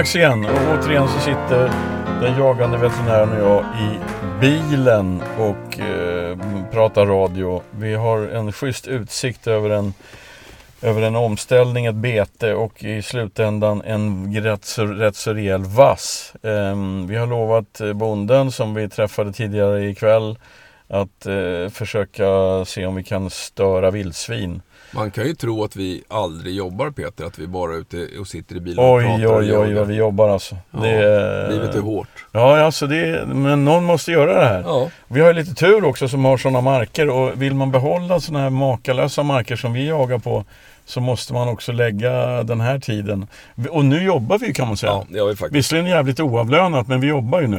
dags igen och återigen så sitter den jagande veterinären och jag i bilen och eh, pratar radio. Vi har en schysst utsikt över en, över en omställning, ett bete och i slutändan en rätt så, rätt så rejäl vass. Eh, vi har lovat eh, bonden som vi träffade tidigare ikväll att eh, försöka se om vi kan störa vildsvin. Man kan ju tro att vi aldrig jobbar Peter, att vi bara är ute och sitter i bilen och Oj, pratar oj, oj, vad vi jobbar alltså. Ja, det är, Livet är hårt. Ja, alltså det är, men någon måste göra det här. Ja. Vi har ju lite tur också som har sådana marker och vill man behålla sådana här makalösa marker som vi jagar på så måste man också lägga den här tiden. Och nu jobbar vi kan man säga. Ja, det vi faktiskt. Visserligen jävligt oavlönat men vi jobbar ju nu.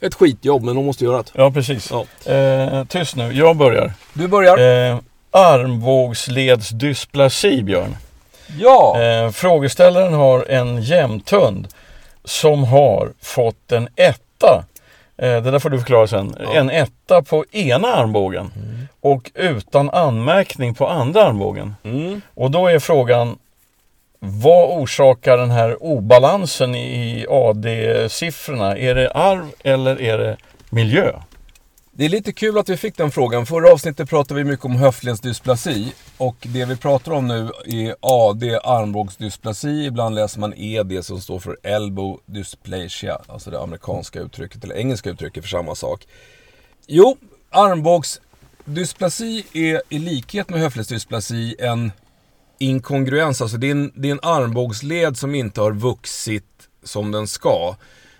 Ett skitjobb, men de måste göra det. Ja, precis. Ja. Eh, tyst nu, jag börjar. Du börjar. Eh, armbågsledsdysplasi, Björn. ja! Eh, frågeställaren har en jämthund som har fått en etta. Eh, det där får du förklara sen. En etta på ena armbågen och utan anmärkning på andra armbågen. Mm. Och då är frågan vad orsakar den här obalansen i AD-siffrorna? Är det arv eller är det miljö? Det är lite kul att vi fick den frågan. Förra avsnittet pratade vi mycket om höftledsdysplasi. Och det vi pratar om nu är AD, armbågsdysplasi. Ibland läser man ED som står för elbow dysplasia. Alltså det amerikanska uttrycket, eller engelska uttrycket för samma sak. Jo, armbågsdysplasi är i likhet med höftledsdysplasi en inkongruens. Alltså det är en, det är en armbågsled som inte har vuxit som den ska.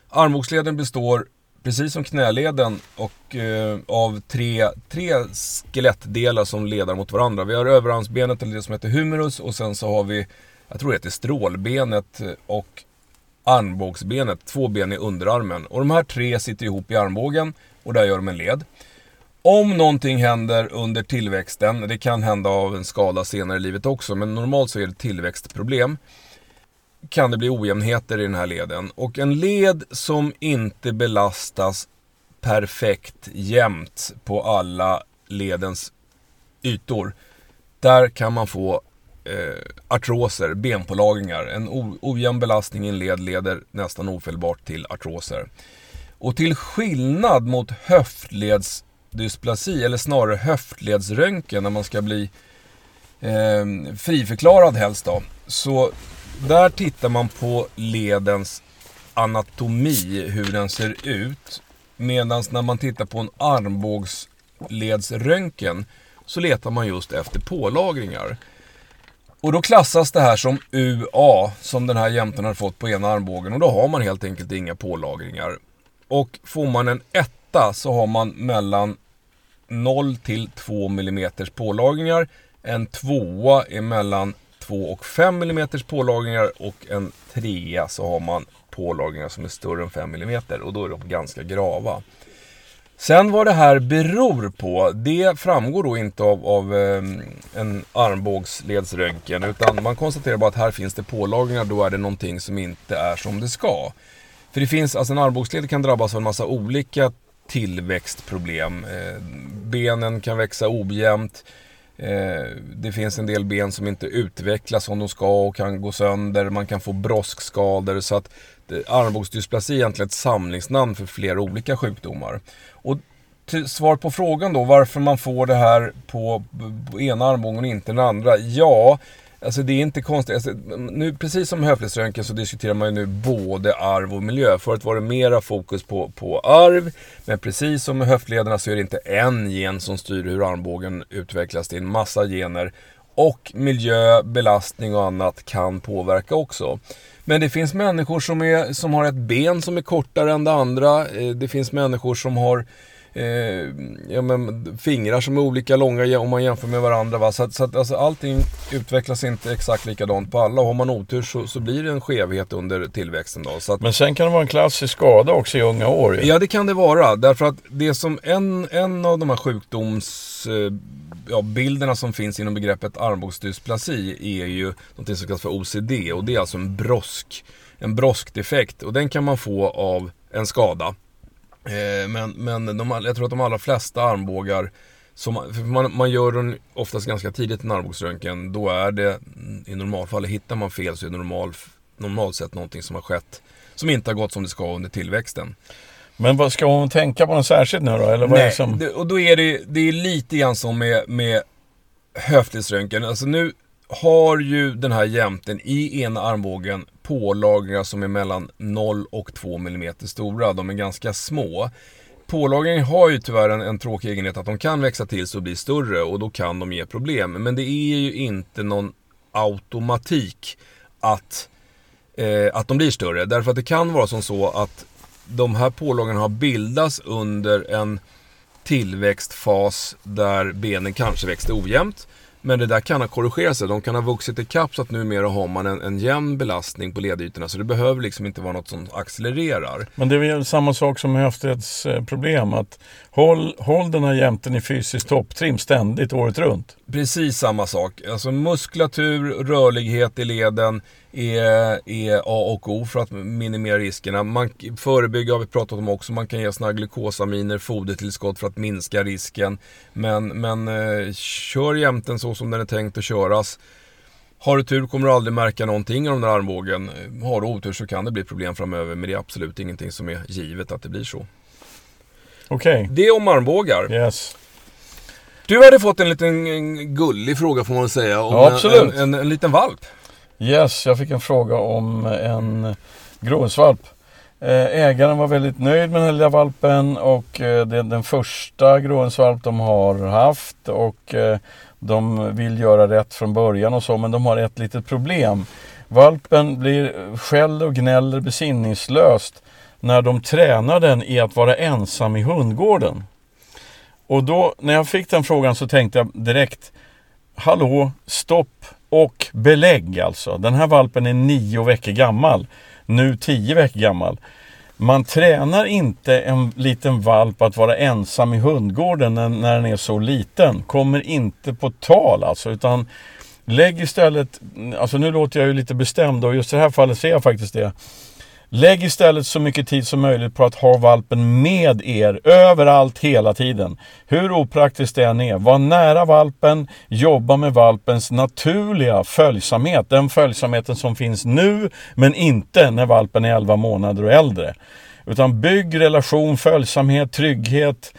Armbågsleden består precis som knäleden och eh, av tre, tre skelettdelar som leder mot varandra. Vi har överarmsbenet, eller det som heter humerus, och sen så har vi, jag tror det heter strålbenet och armbågsbenet, två ben i underarmen. Och de här tre sitter ihop i armbågen och där gör de en led. Om någonting händer under tillväxten, det kan hända av en skada senare i livet också, men normalt så är det tillväxtproblem kan det bli ojämnheter i den här leden. Och en led som inte belastas perfekt jämnt på alla ledens ytor. Där kan man få eh, artroser, benpålagringar. En ojämn belastning i en led leder nästan ofelbart till artroser. Och till skillnad mot höftledsdysplasi, eller snarare höftledsröntgen när man ska bli eh, friförklarad helst då. Så där tittar man på ledens anatomi, hur den ser ut. Medan när man tittar på en armbågsledsröntgen så letar man just efter pålagringar. Och då klassas det här som UA, som den här jämten har fått på ena armbågen. Och då har man helt enkelt inga pålagringar. Och får man en etta så har man mellan 0 till 2 mm pålagringar. En tvåa är mellan 2 och 5 mm pålagringar och en 3 så har man pålagringar som är större än 5 mm och då är de ganska grava. Sen vad det här beror på, det framgår då inte av, av eh, en armbågsledsröntgen utan man konstaterar bara att här finns det pålagringar, då är det någonting som inte är som det ska. För det finns, alltså en armbågsled kan drabbas av en massa olika tillväxtproblem. Eh, benen kan växa ojämnt. Eh, det finns en del ben som inte utvecklas som de ska och kan gå sönder. Man kan få broskskador. Så att eh, armbågsdysplasi är egentligen ett samlingsnamn för flera olika sjukdomar. Och till svar på frågan då varför man får det här på, på ena armbågen och inte den andra. Ja, Alltså det är inte konstigt. Alltså, nu, precis som höftledsröntgen så diskuterar man ju nu både arv och miljö. Förut var det mera fokus på, på arv. Men precis som med höftlederna så är det inte en gen som styr hur armbågen utvecklas. Det är en massa gener. Och miljö, belastning och annat kan påverka också. Men det finns människor som, är, som har ett ben som är kortare än det andra. Eh, det finns människor som har eh, ja, men, fingrar som är olika långa om man jämför med varandra. Va? Så, att, så att alltså, allting utvecklas inte exakt likadant på alla. Och har man otur så, så blir det en skevhet under tillväxten. Då. Så att, Men sen kan det vara en klassisk skada också i unga år. Ja, det kan det vara. Därför att det som en, en av de här sjukdomsbilderna ja, bilderna som finns inom begreppet armbågsdysplasi är ju något som kallas för OCD. Och det är alltså en brosk, en broskdefekt. Och den kan man få av en skada. Eh, men men de, jag tror att de allra flesta armbågar som, man, man gör den oftast ganska tidigt i en armbågsröntgen. Då är det i normalfallet, hittar man fel så är det normal, normalt sett någonting som har skett som inte har gått som det ska under tillväxten. Men vad ska hon tänka på något särskilt nu då? Eller vad är det Nej, som... det, och då är det, det är lite grann som med, med höftledsröntgen. Alltså nu har ju den här jämten i ena armbågen pålagringar som är mellan 0 och 2 mm stora. De är ganska små. Pålagringen har ju tyvärr en, en tråkig egenhet att de kan växa till sig och bli större och då kan de ge problem. Men det är ju inte någon automatik att, eh, att de blir större. Därför att det kan vara som så att de här pålagringarna har bildats under en tillväxtfas där benen kanske växte ojämnt. Men det där kan ha korrigerat sig. De kan ha vuxit i kapp så att numera har man en, en jämn belastning på ledytorna. Så det behöver liksom inte vara något som accelererar. Men det är väl samma sak som höftledsproblem. Att håll, håll den här jämten i fysisk topptrim ständigt året runt. Precis samma sak. Alltså muskulatur, rörlighet i leden är, är A och O för att minimera riskerna. Man, förebygga har vi pratat om också. Man kan ge såna glukosaminer, fodertillskott för att minska risken. Men, men eh, kör jämten så som den är tänkt att köras. Har du tur kommer du aldrig märka någonting av den där armbågen. Har du otur så kan det bli problem framöver. Men det är absolut ingenting som är givet att det blir så. Okej. Det är om armbågar. Yes. Du hade fått en liten en gullig fråga får man väl säga. Om Ja, absolut. En, en, en liten valp. Yes, jag fick en fråga om en gråsvalp. Eh, ägaren var väldigt nöjd med den här lilla valpen och eh, det är den första gråhönsvalp de har haft och eh, de vill göra rätt från början och så men de har ett litet problem. Valpen blir skäll och gnäller besinningslöst när de tränar den i att vara ensam i hundgården. Och då när jag fick den frågan så tänkte jag direkt Hallå, stopp och belägg alltså. Den här valpen är nio veckor gammal. Nu tio veckor gammal. Man tränar inte en liten valp att vara ensam i hundgården när, när den är så liten. Kommer inte på tal alltså. Utan lägg istället, alltså nu låter jag ju lite bestämd och just i det här fallet ser jag faktiskt det. Lägg istället så mycket tid som möjligt på att ha valpen med er överallt hela tiden. Hur opraktiskt det än är. Var nära valpen, jobba med valpens naturliga följsamhet. Den följsamheten som finns nu men inte när valpen är 11 månader och äldre. Utan bygg relation, följsamhet, trygghet,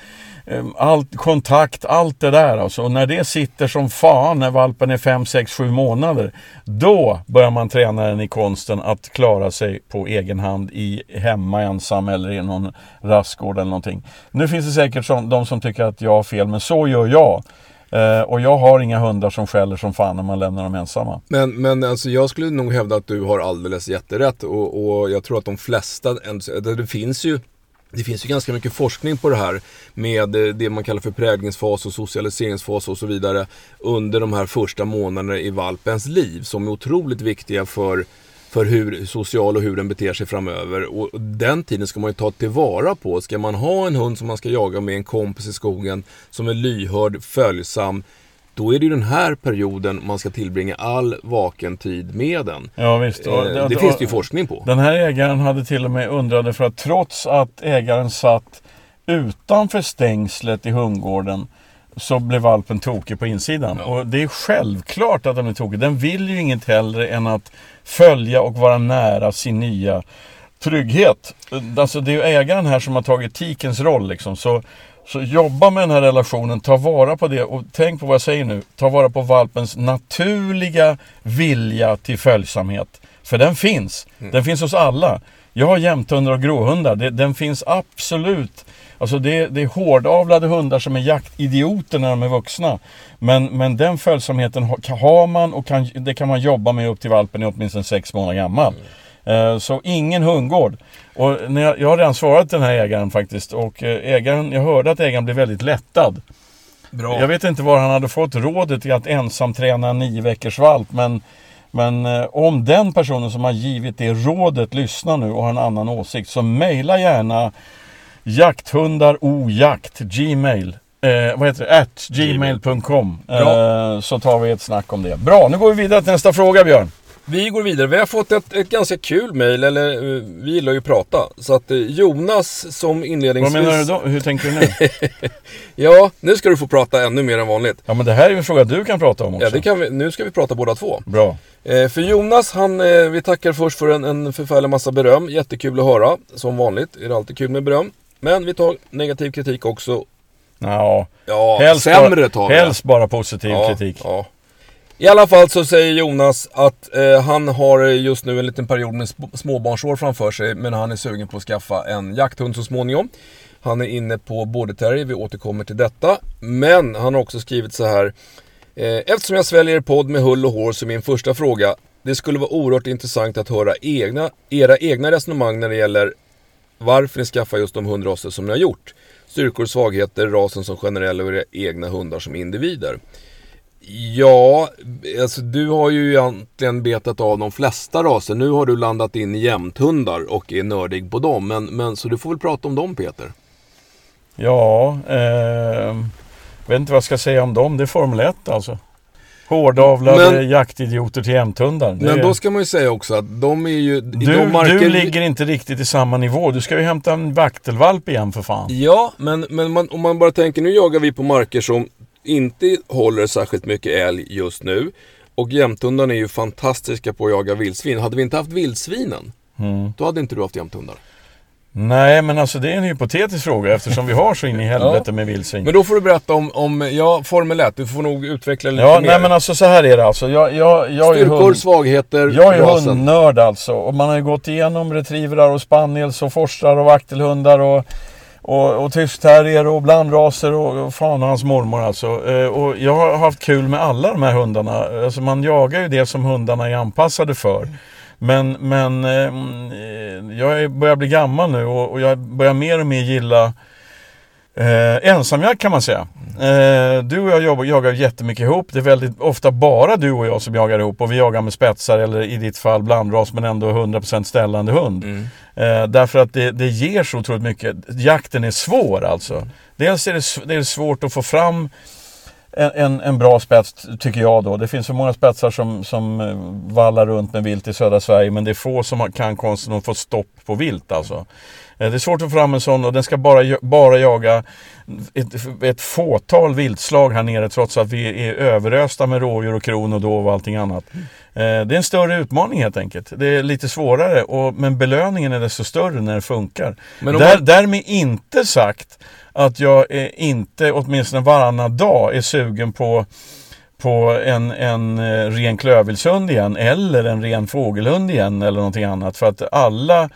Ehm, allt, kontakt, allt det där alltså. Och när det sitter som fan när valpen är 5, 6, 7 månader. Då börjar man träna den i konsten att klara sig på egen hand i hemma ensam eller i någon rastgård eller någonting. Nu finns det säkert som, de som tycker att jag har fel, men så gör jag. Eh, och jag har inga hundar som skäller som fan när man lämnar dem ensamma. Men, men alltså jag skulle nog hävda att du har alldeles jätterätt och, och jag tror att de flesta, det, det finns ju det finns ju ganska mycket forskning på det här med eh, det man kallar för präglingsfas och socialiseringsfas och så vidare under de här första månaderna i valpens liv som är otroligt viktiga för, för hur social och hur den beter sig framöver. Och den tiden ska man ju ta tillvara på. Ska man ha en hund som man ska jaga med en kompis i skogen som är lyhörd, följsam då är det ju den här perioden man ska tillbringa all vaken tid med den. Ja, visst. Och, Eh, det finns det ju forskning på. Den här ägaren hade till och med undrade för att trots att ägaren satt utanför stängslet i hundgården så blev valpen tokig på insidan. Ja. Och det är självklart att den är tokig. Den vill ju inget hellre än att följa och vara nära sin nya trygghet. Alltså det är ju ägaren här som har tagit tikens roll liksom. Så, så jobba med den här relationen, ta vara på det och tänk på vad jag säger nu. Ta vara på valpens naturliga vilja till följsamhet. För den finns. Den finns hos alla. Jag har jämthundar och gråhundar. Det, den finns absolut. Alltså det, det är hårdavlade hundar som är jaktidioter när de är vuxna. Men, men den följsamheten ha- har man och kan, det kan man jobba med upp till valpen är åtminstone sex månader gammal. Eh, Så ingen hundgård. Och när jag, jag har redan svarat den här ägaren faktiskt. Och eh, ägaren, jag hörde att ägaren blev väldigt lättad. Bra. Jag vet inte var han hade fått rådet till att ensam träna en nio veckors valp. Men, men eh, om den personen som har givit det rådet lyssnar nu och har en annan åsikt. Så mejla gärna jakthundarojakt, gmail. Eh, vad heter det? At gmail.com. Eh, så tar vi ett snack om det. Bra, nu går vi vidare till nästa fråga Björn. Vi går vidare. Vi har fått ett, ett ganska kul mejl, eller eh, vi gillar ju att prata. Så att eh, Jonas som Vad inledningsvis... menar du då? Hur tänker du nu? Ja, nu ska du få prata ännu mer än vanligt. Ja men det här är en fråga du kan prata om också. Ja, det kan vi, nu ska vi prata båda två. Bra. Eh, för Jonas, han, eh, vi tackar först för en, en förfärlig massa beröm. Jättekul att höra. Som vanligt är det alltid kul med beröm. Men vi tar negativ kritik också. Ja, Ja, helst, sämre tar bara, vi. helst bara positiv ja, kritik. Ja. I alla fall så säger Jonas att eh, han har just nu en liten period med sp- småbarnsår framför sig. Men han är sugen på att skaffa en jakthund så småningom. Han är inne på border terrier, vi återkommer till detta. Men han har också skrivit så här. Eh, eftersom jag sväljer podd med hull och hår så är min första fråga. Det skulle vara oerhört intressant att höra egna, era egna resonemang när det gäller varför ni skaffar just de hundraser som ni har gjort. Styrkor, svagheter, rasen som generell och era egna hundar som individer. Ja, alltså du har ju egentligen betat av de flesta raser. Nu har du landat in i jämthundar och är nördig på dem. Men, men så du får väl prata om dem Peter. Ja, eh, vet inte vad jag ska säga om dem. Det är Formel 1 alltså. Hårdavlade Men- jaktidioter till jämthundar. Men är- då ska man ju säga också att de är ju... du, marker... du ligger inte riktigt i samma nivå. Du ska ju hämta en vaktelvalp igen för fan. Ja, men, men man, om man bara tänker nu jagar vi på marker som inte håller särskilt mycket älg just nu. Och jämthundarna är ju fantastiska på att jaga vildsvin. Hade vi inte haft vildsvinen, Mm. då hade inte du haft jämthundar. Nej, men alltså det är en hypotetisk fråga eftersom vi har så in i helvete Ja. med vildsvin. Men då får du berätta om, om ja, Formel 1. Du får nog utveckla lite Ja, mer. nej men alltså så här är det alltså. Jag, jag, jag är Styrkor, hund, svagheter, jag är rasen. hundnörd alltså. Och man har ju gått igenom retrievrar och spaniels och forstrar och vaktelhundar och, och, och tyskterrier och blandraser och, och fan och hans mormor alltså. Eh, och jag har haft kul med alla de här hundarna. Alltså man jagar ju det som hundarna är anpassade för. Men, men ehm, eh, jag börjar bli gammal nu och, och jag börjar mer och mer gilla Eh, ensamjakt kan man säga. Eh, du och jag jobbar, jagar jättemycket ihop. Det är väldigt ofta bara du och jag som jagar ihop och vi jagar med spetsar eller i ditt fall blandras men ändå 100% ställande hund. Mm. Eh, därför att det, det ger så otroligt mycket. Jakten är svår alltså. Dels är det, det är svårt att få fram en, en, bra spets tycker jag då. Det finns så många spetsar som, som eh, vallar runt med vilt i södra Sverige men det är få som kan konsten att få stopp på vilt alltså. Eh, Det är svårt att få fram en sån och den ska bara, bara jaga ett, ett fåtal viltslag här nere trots att vi är överösta med rådjur och kron och dov och allting annat. Eh, Det är en större utmaning helt enkelt. Det är lite svårare och, men belöningen är desto större när det funkar. Men Där, man- Därmed inte sagt att jag är inte åtminstone varannan dag är sugen på på en, en eh, ren klövvilshund igen eller en ren fågelhund igen eller någonting annat. För att alla,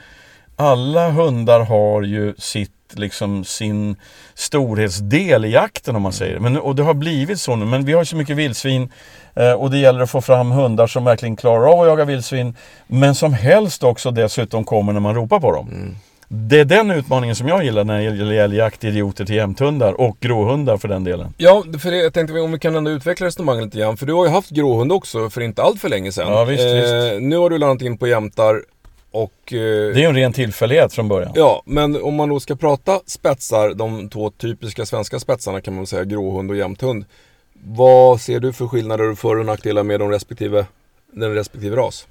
alla hundar har ju sitt, liksom sin storhetsdel i jakten om man säger. Men, och det har blivit så nu. Men vi har så mycket vildsvin eh, och det gäller att få fram hundar som verkligen klarar av att jaga vildsvin. Men som helst också dessutom kommer när man ropar på dem. Mm. Det är den utmaningen som jag gillar när det gäller jaktidioter till jämthundar och gråhundar för den delen. Ja, för det, jag tänkte om vi kan ändå utveckla resonemanget lite grann. För du har ju haft gråhund också för inte allt för länge sedan. Ja, visst, visst. Nu har du landat in på jämtar och... Eh, Det är ju en ren tillfällighet från början. Ja, men om man då ska prata spetsar, de två typiska svenska spetsarna kan man väl säga, gråhund och jämthund. Vad ser du för skillnader och för och nackdelar med de respektive, den respektive ras?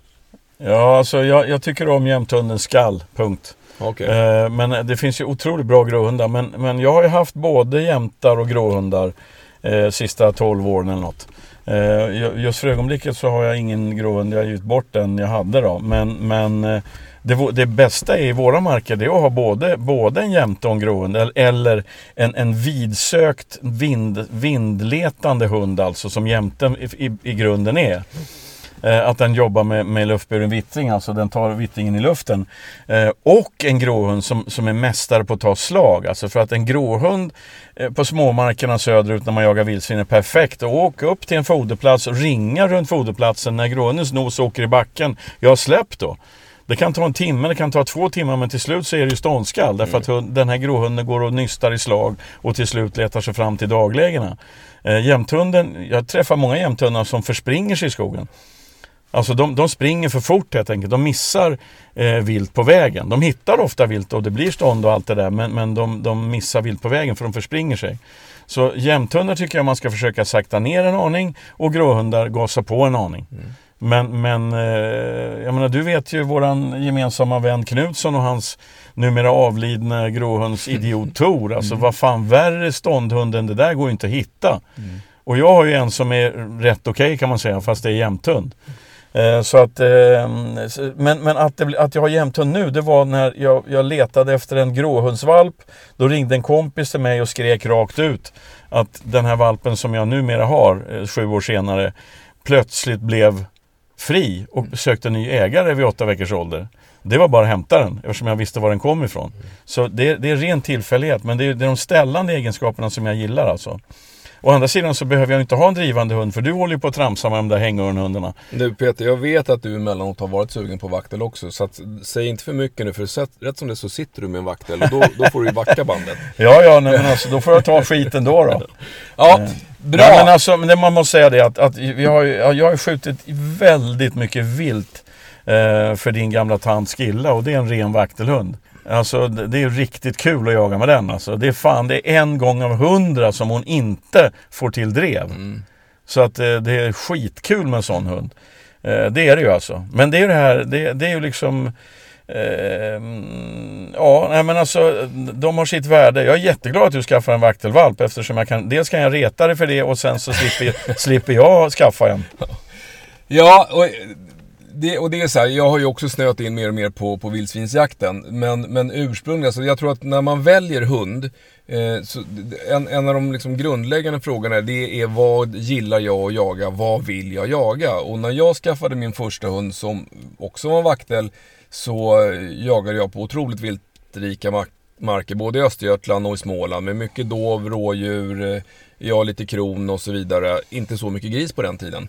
Ja, alltså jag, jag tycker om jämthundens skall, punkt. Okay. Eh, men det finns ju otroligt bra gråhundar. Men, men jag har ju haft både jämtar och gråhundar eh, sista 12 åren eller något. Eh, just för ögonblicket så har jag ingen gråhund. Jag har gett bort den jag hade då. Men, men eh, det, det bästa i våra marker det är att ha både, både en jämte och en gråhund. Eller en, en vidsökt vind, vindletande hund alltså som jämten i, i, i grunden är. Eh, att den jobbar med, med luftburen vittring, alltså den tar vittringen i luften. Eh, och en gråhund som, som är mästare på att ta slag. Alltså för att en gråhund eh, på småmarkerna söderut när man jagar vildsvin är perfekt. Och åka upp till en foderplats och ringa runt foderplatsen när gråhundens nos åker i backen. Jag släpp då. Det kan ta en timme, det kan ta två timmar men till slut så är det ju ståndskall. Därför att hund, den här gråhunden går och nystar i slag och till slut letar sig fram till daglägena. Eh, jämthunden, jag träffar många jämthundar som förspringer sig i skogen. Alltså de, de springer för fort helt enkelt. De missar eh, vilt på vägen. De hittar ofta vilt och det blir stånd och allt det där. Men, men de, de missar vilt på vägen för de förspringer sig. Så jämthundar tycker jag man ska försöka sakta ner en aning och gråhundar gasa på en aning. Men, men eh, jag menar, du vet ju våran gemensamma vän Knutsson och hans numera avlidna gråhundsidiot Tor. Alltså vad fan värre ståndhund än det där går ju inte att hitta. Och jag har ju en som är rätt okej okay, kan man säga, fast det är jämthund. Eh, så att, eh, men men att, det, att jag har jämthund nu, det var när jag, jag letade efter en gråhundsvalp. Då ringde en kompis till mig och skrek rakt ut att den här valpen som jag numera har, eh, sju år senare, plötsligt blev fri och sökte ny ägare vid åtta veckors ålder. Det var bara att hämta den eftersom jag visste var den kom ifrån. Så det, det är ren tillfällighet men det är, det är de ställande egenskaperna som jag gillar alltså. Å andra sidan så behöver jag inte ha en drivande hund för du håller ju på att tramsa med de där hängörnhundarna. Du Peter, jag vet att du emellanåt har varit sugen på vaktel också. Så att, säg inte för mycket nu för rätt som det så sitter du med en vaktel och då, då får du ju backa bandet. ja, ja, nej, men alltså då får jag ta skiten då. då. ja, eh. bra. Nej, men alltså, men man måste säga det att, att vi har, jag har skjutit väldigt mycket vilt eh, för din gamla tant Skilla och det är en ren vaktelhund. Alltså det är riktigt kul att jaga med den alltså. Det är fan, det är en gång av hundra som hon inte får till drev. Mm. Så att eh, det är skitkul med en sån hund. Eh, det är det ju alltså. Men det är det här, det, det är ju liksom Eh, ja, nej men alltså de har sitt värde. Jag är jätteglad att du skaffar en vaktelvalp eftersom jag kan, dels kan jag reta dig för det och sen så slipper, slipper jag skaffa en. Ja, och det, och det är så här, jag har ju också snöat in mer och mer på, på vildsvinsjakten. Men, men ursprungligen, alltså jag tror att när man väljer hund, eh, så en, en av de liksom grundläggande frågorna det är vad gillar jag att jaga, vad vill jag jaga? Och när jag skaffade min första hund som också var vaktel så eh, jagade jag på otroligt viltrika mark marker, både i Östergötland och i Småland med mycket dov, rådjur, eh, ja lite kron och så vidare. Inte så mycket gris på den tiden.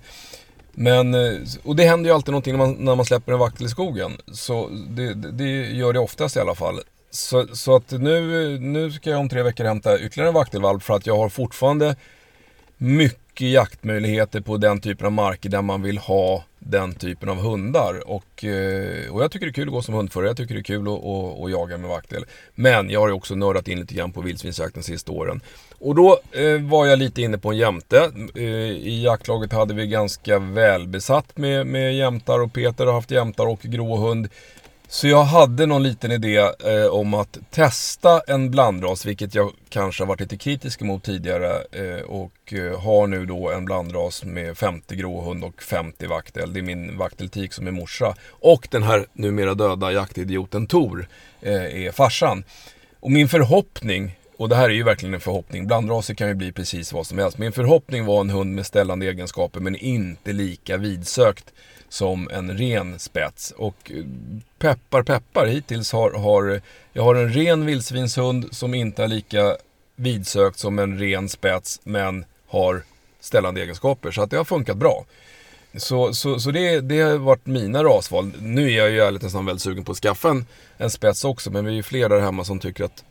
Men, eh, och det händer ju alltid någonting när man, när man släpper en vaktel i skogen. Så det, det gör det oftast i alla fall. Så, så, att nu, nu ska jag om tre veckor hämta ytterligare en vaktelvalp för att jag har fortfarande mycket jaktmöjligheter på den typen av marker där man vill ha den typen av hundar. Och, eh, och jag tycker det är kul att gå som hundförare, jag tycker det är kul att, att, att jaga med vaktel. Men jag har ju också nördat in lite grann på vildsvinsjakten de sista åren. Och då eh, var jag lite inne på en jämte. Eh, I jaktlaget hade vi ganska välbesatt med, med jämtar och Peter har haft jämtar och gråhund. Så jag hade någon liten idé eh, om att testa en blandras, vilket jag kanske har varit lite kritisk mot tidigare. Eh, och eh, har nu då en blandras med 50 gråhund och 50 vaktel. Det är min vakteltik som är morsa. Och den här numera döda jaktidioten Tor eh, är farsan. Och min förhoppning och det här är ju verkligen en förhoppning. Blandraser kan ju bli precis vad som helst. Min förhoppning var en hund med ställande egenskaper men inte lika vidsökt som en ren spets. Och eh, peppar peppar hittills har, har jag har en ren vildsvinshund som inte är lika vidsökt som en ren spets men har ställande egenskaper. Så att det har funkat bra. Så, så, så det, det har varit mina rasval. Nu är jag ju ärligt nästan väldigt sugen på att skaffa en, en spets också. Men vi är ju fler där hemma som tycker att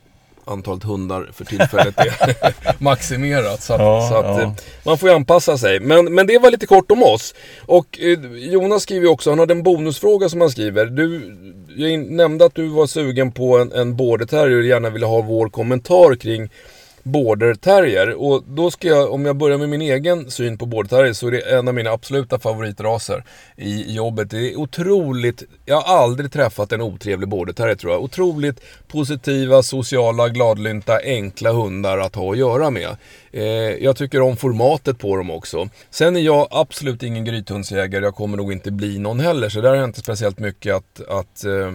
antalet hundar för tillfället är maximerat. Så, att, ja, så att, ja. Eh, man får ju anpassa sig. Men, men det var lite kort om oss. Och eh, Jonas skriver också, han hade en bonusfråga som han skriver. Du, jag nämnde att du var sugen på en, en border terrier och gärna ville ha vår kommentar kring border terrier. Och då ska jag, om jag börjar med min egen syn på border terrier så är det en av mina absoluta favoritraser i jobbet. Det är otroligt, jag har aldrig träffat en otrevlig border terrier tror jag. Otroligt positiva, sociala, gladlynta, enkla hundar att ha att göra med. Eh, jag tycker om formatet på dem också. Sen är jag absolut ingen grythundsjägare, jag kommer nog inte bli någon heller. Så där har jag inte speciellt mycket att, att eh,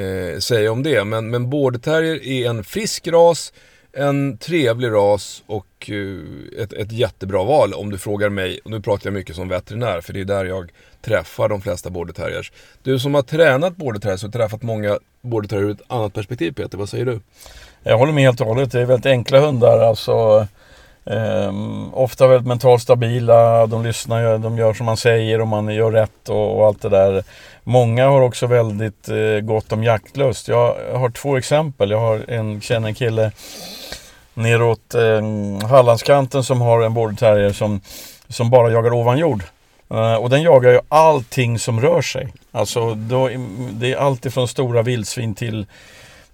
eh, säga om det. Men, men border terrier är en frisk ras en trevlig ras och eh, ett, ett jättebra val om du frågar mig. Och nu pratar jag mycket som veterinär för det är där jag träffar de flesta border terriers. Du som har tränat border terriers och träffat många border terrier ur ett annat perspektiv Peter, vad säger du? Jag håller med helt och hållet. Det är väldigt enkla hundar. Alltså, Um, ofta väldigt mentalt stabila. De lyssnar, de gör som man säger och man gör rätt och, och allt det där. Många har också väldigt uh, gott om jaktlust. Jag har två exempel. Jag har en, känner en kille neråt eh, Hallandskanten som har en border terrier som, som bara jagar ovan jord. Uh, och den jagar ju allting som rör sig. Alltså då, det är allt ifrån stora vildsvin till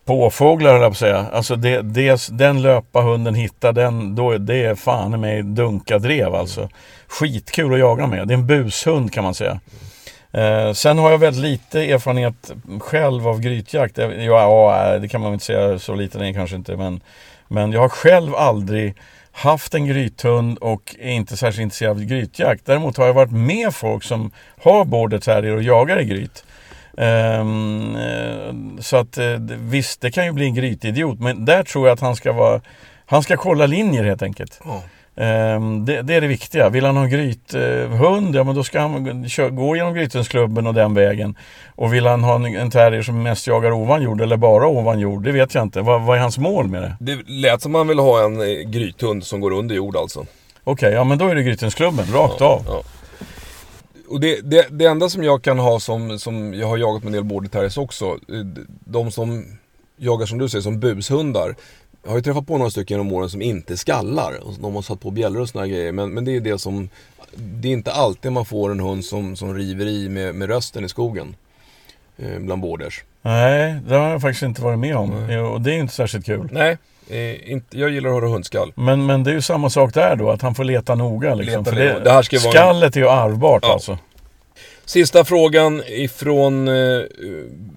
påfåglar höll jag på att säga. Alltså det, det, den löpa hunden hittar den, då, det är fan i mig dunkadrev alltså. Skitkul att jaga med. Det är en bushund kan man säga. Eh, sen har jag väldigt lite erfarenhet själv av grytjakt. Ja, ja, det kan man väl inte säga, så lite är kanske inte. Men, men jag har själv aldrig haft en grythund och är inte särskilt intresserad av grytjakt. Däremot har jag varit med folk som har border terrier och jagar i gryt. Um, så att uh, visst, det kan ju bli en grytidiot. Men där tror jag att han ska vara Han ska kolla linjer helt enkelt. Oh. Det, det, är det viktiga. Vill han ha en grythund, uh, ja men då ska han gå genom Grythundsklubben och den vägen. Och vill han ha en, en terrier som mest jagar ovan jord eller bara ovan jord, det vet jag inte. Vad, vad är hans mål med det? Det lät som han vill ha en eh, grythund som går under jord alltså. Okej, okay, ja men då är det Grythundsklubben, rakt ja, av. Ja och det, det, det, enda som jag kan ha som, som jag har jagat med en del border terriers också. Eh, de som jagar som du säger som bushundar. Jag har ju träffat på några stycken genom åren som inte skallar. De har satt på bjällror och sådana grejer. Men, men det är det som, det är inte alltid man får en hund som, som river i med, med rösten i skogen. Eh, bland borders. Nej, det har jag faktiskt inte varit med om. Mm. Och det är inte särskilt kul. Nej, inte, jag gillar att höra hundskall. Men, men det är ju samma sak där då, att han får leta noga. Liksom, leta det, det här ska skallet en... är ju arvbart ja. alltså. Sista frågan ifrån eh,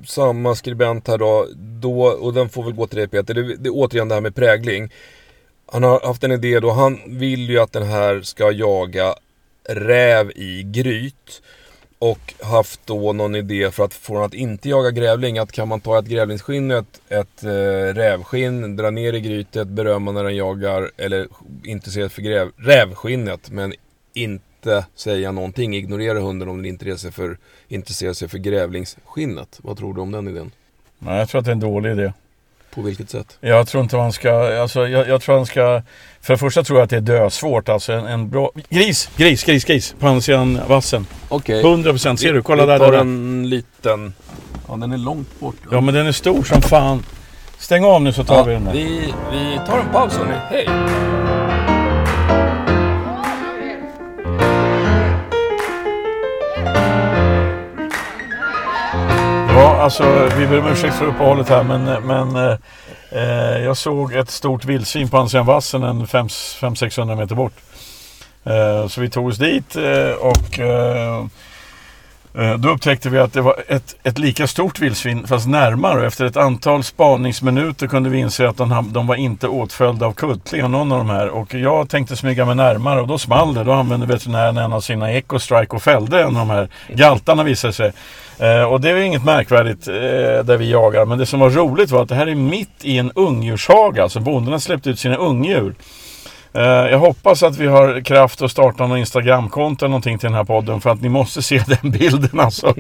samma skribent här då, då, och den får väl gå till dig Peter. Det, det är återigen det här med prägling. Han har haft en idé då, han vill ju att den här ska jaga räv i gryt och haft då någon idé för att få den att inte jaga grävling. Att kan man ta ett grävlingsskinn och ett, ett äh, rävskinn, dra ner i grytet, berömma när den jagar eller intresserad för gräv, rävskinnet men inte säga någonting. Ignorera hunden om den inte reser för, intresserar sig för grävlingsskinnet. Vad tror du om den idén? Nej, jag tror att det är en dålig idé. På vilket sätt? Jag tror inte man ska, alltså jag, jag tror han ska För det första tror jag att det är dösvårt alltså en, en bra Gris, gris, gris, gris på andra sidan vassen Okej okay. 100% ser du, kolla där Vi tar där. en liten Ja den är långt bort Ja men den är stor som fan Stäng av nu så tar ja, vi den där vi, vi tar en paus hörni, hej! Alltså vi ber om ursäkt för uppehållet här men, men eh, jag såg ett stort vildsvin på andra sidan vassen en 500-600 meter bort. Eh, så vi tog oss dit eh, och eh, Eh, då upptäckte vi att det var ett, ett lika stort vildsvin fast närmare. Efter ett antal spaningsminuter kunde vi inse att de, de var inte åtföljda av kultling någon av de här. Och jag tänkte smyga mig närmare och då small det. Då använde veterinären en av sina Ecostrike och fällde en av de här galtarna visade sig. Eh, och det är inget märkvärdigt eh, där vi jagar. Men det som var roligt var att det här är mitt i en ungdjurshaga. Alltså bonden har släppt ut sina ungdjur. Eh, jag hoppas att vi har kraft att starta någon Instagramkonto eller någonting till den här podden för att ni måste se den bilden alltså.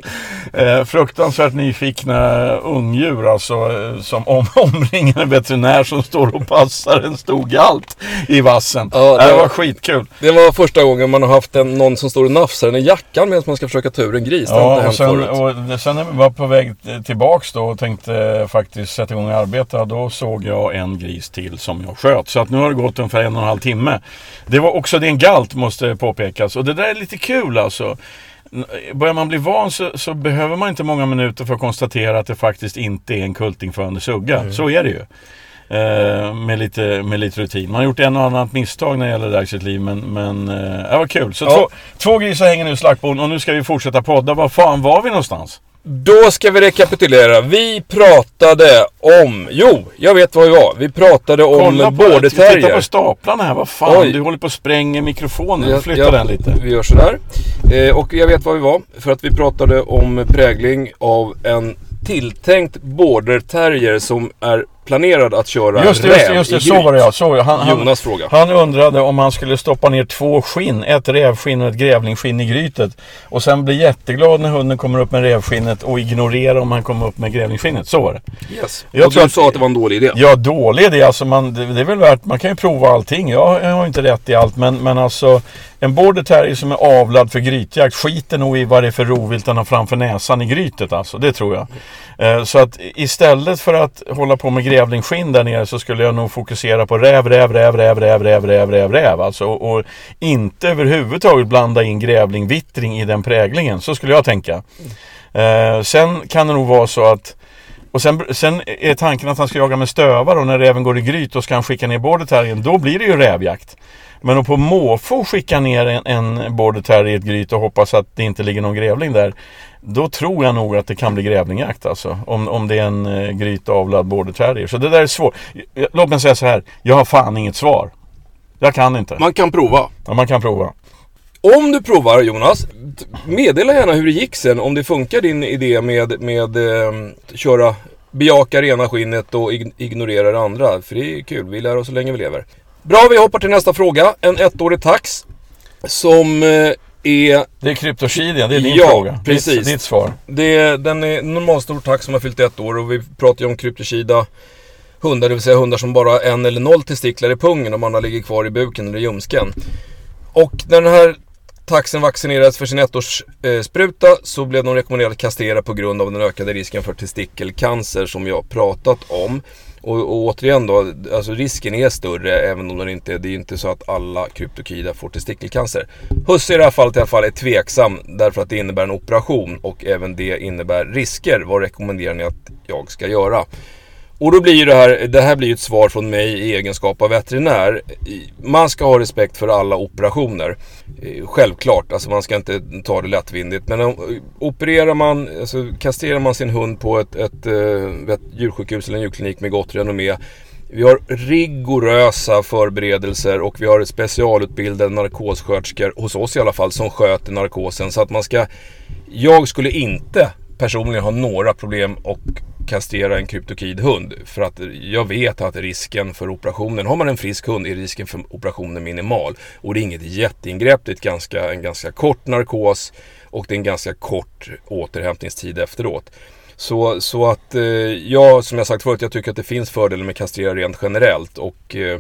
Eh, fruktansvärt nyfikna ungdjur alltså eh, som om, omringar en veterinär som står och passar en stor galt i vassen. Ja, det, det var, var skitkul. Det var första gången man har haft en, någon som står och nafsar en i jackan medan man ska försöka ta ur en gris. Ja, och sen, och sen när vi var på väg tillbaks då och tänkte faktiskt sätta igång och arbeta då såg jag en gris till som jag sköt. Så att nu har det gått ungefär en och en halv timme. Det var också det en galt måste påpekas och det där är lite kul alltså. Börjar man bli van så, så, behöver man inte många minuter för att konstatera att det faktiskt inte är en kultingförande sugga. Mm. Så är det ju. Eh, med, lite, med lite rutin. Man har gjort en och annat misstag när det gäller det sitt liv men, men eh, det var kul. Så ja. två, två grisar hänger nu i slaktbon och nu ska vi fortsätta podda. Var fan var vi någonstans? Då ska vi rekapitulera. Vi pratade om... Jo, jag vet vad vi var. Vi pratade om border terrier. Titta på staplarna här. Vad fan, Oj. du håller på att spränga mikrofonen. Flytta ja, den lite. Vi gör sådär. Eh, och jag vet vad vi var. För att vi pratade om prägling av en tilltänkt border terrier som är planerad att köra just det, räv just det, just det. så var det ja. Så, han, Jonas fråga. Han undrade om han skulle stoppa ner två skinn, ett rävskinn och ett grävlingsskinn i grytet. Och sen bli jätteglad när hunden kommer upp med rävskinnet och ignorera om han kommer upp med grävlingsskinnet. Så var det. Yes. Jag och du att, sa att det var en dålig idé. Ja, dålig idé. Alltså man, det, det är väl värt, man kan ju prova allting. Jag, jag har inte rätt i allt men, men alltså en border terrier som är avlad för grytjakt skiter nog i vad det är för rovvilt den har framför näsan i grytet alltså. Det tror jag. Eh, så att istället för att hålla på med grävlingsskinn där nere så skulle jag nog fokusera på räv, räv, räv, räv, räv, räv, räv, räv, räv. Alltså och och inte överhuvudtaget blanda in grävling, vittring i den präglingen. Så skulle jag tänka. Eh, sen kan det nog vara så att Och sen, sen är tanken att han ska jaga med stövar och när räven går i gryt och ska han skicka ner border terriern. Då blir det ju rävjakt. Men att på måfå skicka ner en, en border terrier i ett gryt och hoppas att det inte ligger någon grävling där. Då tror jag nog att det kan bli grävlingjakt alltså. Om, om det är en eh, grytavlad border terrier. Så det där är svårt. Låt mig säga så här. Jag har fan inget svar. Jag kan inte. Man kan prova. Ja, man kan prova. Om du provar Jonas, meddela gärna hur det gick sen. Om det funkar din idé med, med eh, köra, bejaka rena skinnet och ig- ignorera det andra. För det är kul, vi lär oss så länge vi lever. Bra, vi hoppar till nästa fråga. En ettårig tax. Som eh, är, Det är kryptokidia, det är din Ja, fråga. precis. Ditt, ditt svar. det, den är normalstor tax som har fyllt ett år och vi pratar ju om kryptokida hundar, det vill säga hundar som bara har en eller noll testiklar i pungen och andra ligger kvar i buken eller ljumsken. Och när den här taxen vaccinerades för sin ettårsspruta eh, så blev de rekommenderade att kastrera på grund av den ökade risken för testikelcancer som jag pratat om. Och, och återigen då, alltså risken är större även om den inte, det är inte så att alla kryptokida får testikelcancer. Husse i det här fallet i alla fall är tveksam därför att det innebär en operation och även det innebär risker. Vad rekommenderar ni att jag ska göra? Och då blir ju det här, det här blir ju ett svar från mig i egenskap av veterinär. Man ska ha respekt för alla operationer. Eh, självklart, alltså man ska inte ta det lättvindigt. Men om, opererar man, alltså kastrerar man sin hund på ett, ett, eh, ett djursjukhus eller en djurklinik med gott renommé. Vi har rigorösa förberedelser och vi har specialutbildade narkossköterskor, hos oss i alla fall, som sköter narkosen. Så att man ska... Jag skulle inte personligen ha några problem och kastrera en kryptokidhund. För att jag vet att risken för operationen, har man en frisk hund är risken för operationen minimal. Och det är inget jätteingrepp, det är ganska, en ganska kort narkos och det är en ganska kort återhämtningstid efteråt. Så, så att eh, jag, som jag sagt förut, jag tycker att det finns fördelar med kastrera rent generellt. Och eh,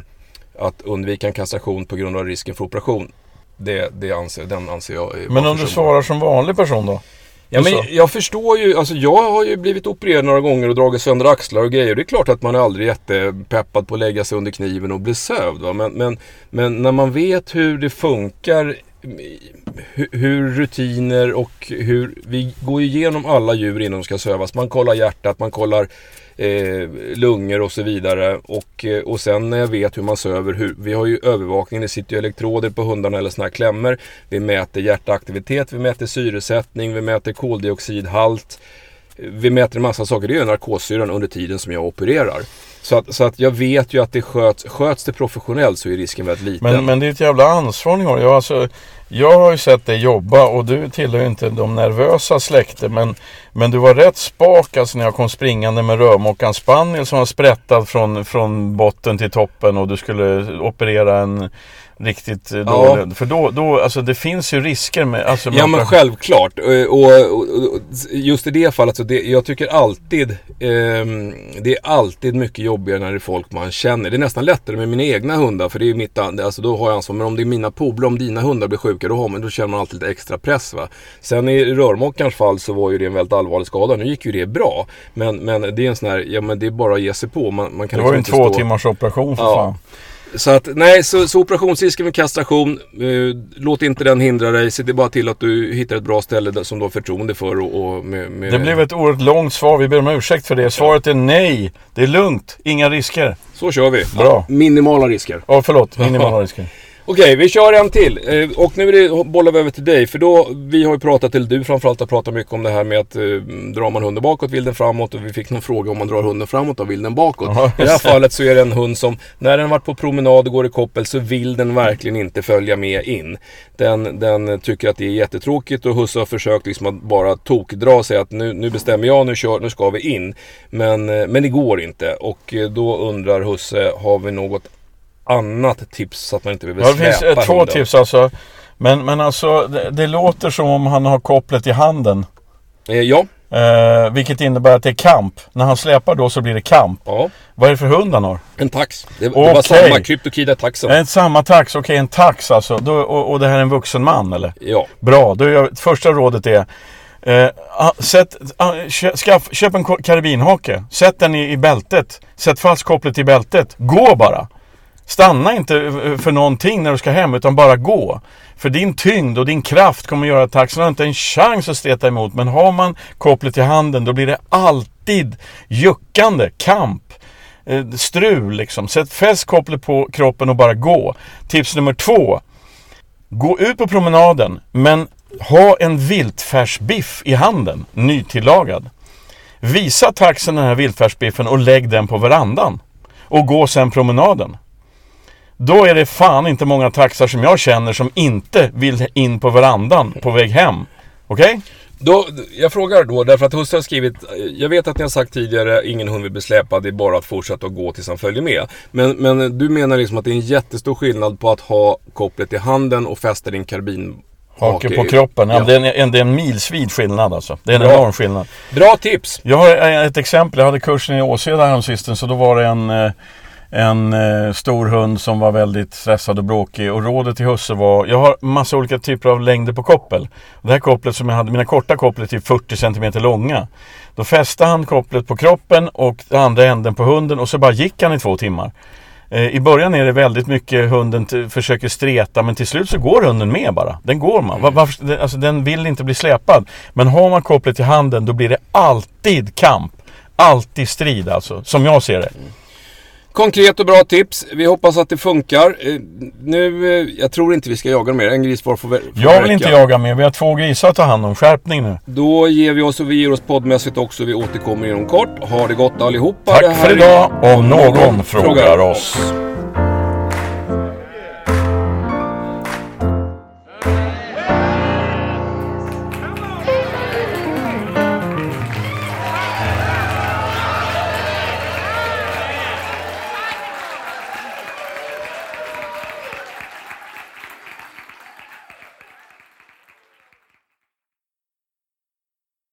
att undvika en kastration på grund av risken för operation, det, det anser, den anser jag Men om du svarar som vanlig person då? Ja, men Så. jag förstår ju, alltså jag har ju blivit opererad några gånger och dragit sönder axlar och grejer. Det är klart att man är aldrig jättepeppad på att lägga sig under kniven och bli sövd. Va? Men, men, men när man vet hur det funkar, hur, rutiner och hur vi går igenom alla djur innan de ska sövas. Man kollar hjärtat, man kollar eh, lungor och så vidare. Och, eh, och sen när jag vet hur man söver, hur, vi har ju övervakning, det sitter ju elektroder på hundarna eller sådana här klämmor. Vi mäter hjärtaktivitet, vi mäter syresättning, vi mäter koldioxidhalt. Vi mäter en massa saker, det är ju narkossyran under tiden som jag opererar. Så att, så att jag vet ju att det sköts, sköts det professionellt så är risken väldigt liten. Men, men det är ett jävla ansvar ni har. Jag, alltså, jag har ju sett dig jobba och du tillhör ju inte de nervösa släkte. Men, men du var rätt spak alltså när jag kom springande med rörmokaren spaniel som var sprättad från, från botten till toppen och du skulle operera en riktigt eh, Ja. dålig. För då, då, alltså det finns ju risker med... Alltså, med Ja men självklart. Och, och, och, och just i det fallet så det, jag tycker alltid ehm, Det är alltid mycket jobbigare när det är folk man känner. Det är nästan lättare med mina egna hundar för det är mitt, alltså då har jag ansvar. Men om det är mina polare, om dina hundar blir sjuka då, har man, då känner man alltid lite extra press va. Sen i rörmokarens fall så var ju det en väldigt allvarlig skada. Nu gick ju det bra. Men, men det är en sån här, ja men det är bara att ge sig på. Man, man kan Det var ju en liksom två stå- timmars operation för Ja. fan. så att nej, så, så operationsrisken med kastration, eh, låt inte den hindra dig. Se det bara till att du hittar ett bra ställe där, som du har förtroende för. Och, och med, med... Det blev ett oerhört långt svar. Vi ber om ursäkt för det. Svaret är nej. Det är lugnt. Inga risker. Så kör vi. Bra. Minimala risker. Ja, förlåt. Minimala risker. Okej, vi kör en till. Eh, Och nu är det, bollar vi över till dig. För då, vi har ju pratat, eller du framförallt har pratat mycket om det här med att eh, drar man hunden bakåt vill den framåt. Och vi fick någon fråga om man drar hunden framåt och vill den bakåt. Ja, I det här fallet så är det en hund som, när den varit på promenad och går i koppel så vill den verkligen inte följa med in. Den, den tycker att det är jättetråkigt och husse har försökt liksom att bara tokdra säga att nu, nu bestämmer jag, nu, kör, nu ska vi in. Men, eh, men det går inte. Och eh, då undrar husse, har vi något annat tips så att man inte behöver Ja, det släpa finns eh, två hunden? tips alltså. Men, men alltså, det, det låter som om han har kopplet i handen. Eh, ja, Eh, vilket innebär att det är kamp. När han släpar då så blir det kamp. ja. Vad är det för hund han har? En tax. Det, det var samma kryptokida taxen. En samma tax, okej en tax alltså. Då, och, och det här är en vuxen man eller? Ja. Bra, då är jag, första rådet är eh, ah, sätt, ah, kö, skaff, köp en karabinhake. Sätt den i, i bältet. Sätt fast kopplet i bältet. Gå bara. Stanna inte för någonting när du ska hem utan bara gå. För din tyngd och din kraft kommer göra att taxin har inte en chans att streta emot. Men har man kopplet i handen då blir det alltid juckande, kamp, eh, strul liksom. Sätt fäst kopplet på kroppen och bara gå. Tips nummer två. Gå ut på promenaden, men ha en viltfärsbiff i handen, nytillagad. Visa taxen den här viltfärsbiffen och lägg den på verandan. Och gå sen promenaden. Då är det fan inte många taxar som jag känner som inte vill in på verandan på väg hem. Okej? Okay? Då, jag frågar då, därför att husse har skrivit, jag vet att ni har sagt tidigare, ingen hund vill bli släpad, det är bara att fortsätta att gå tills han följer med. Men, men du menar liksom att det är en jättestor skillnad på att ha kopplet i handen och fästa din karbin Hake på kroppen. Ja, ja. Det, är en, det är en milsvid skillnad alltså. Det är en Bra. enorm skillnad. Bra tips! Jag har ett exempel. Jag hade kursen i Åseda häromsistens så då var det en eh, en eh, stor hund som var väldigt stressad och bråkig och rådet till husse var Jag har massa olika typer av längder på koppel. Det här kopplet som jag hade, mina korta kopplet är 40 cm långa. Då fäste han kopplet på kroppen och andra änden på hunden och så bara gick han i två timmar. Eh, I början är det väldigt mycket hunden försöker streta men till slut så går hunden med bara. Den går man. Mm. Varför, alltså, den vill inte bli släpad. Men har man kopplet i handen då blir det alltid kamp. Alltid strid alltså, som jag ser det. Konkret och bra tips. Vi hoppas att det funkar. Eh, nu, eh, jag tror inte vi ska jaga mer. En gris var får, får Jag vill räcka. inte jaga mer. Vi har två grisar att ta hand om. Skärpning nu. Då ger vi oss och vi ger oss poddmässigt också. Vi återkommer inom kort. Ha det gott allihopa. Tack för idag. Om någon, någon frågar oss.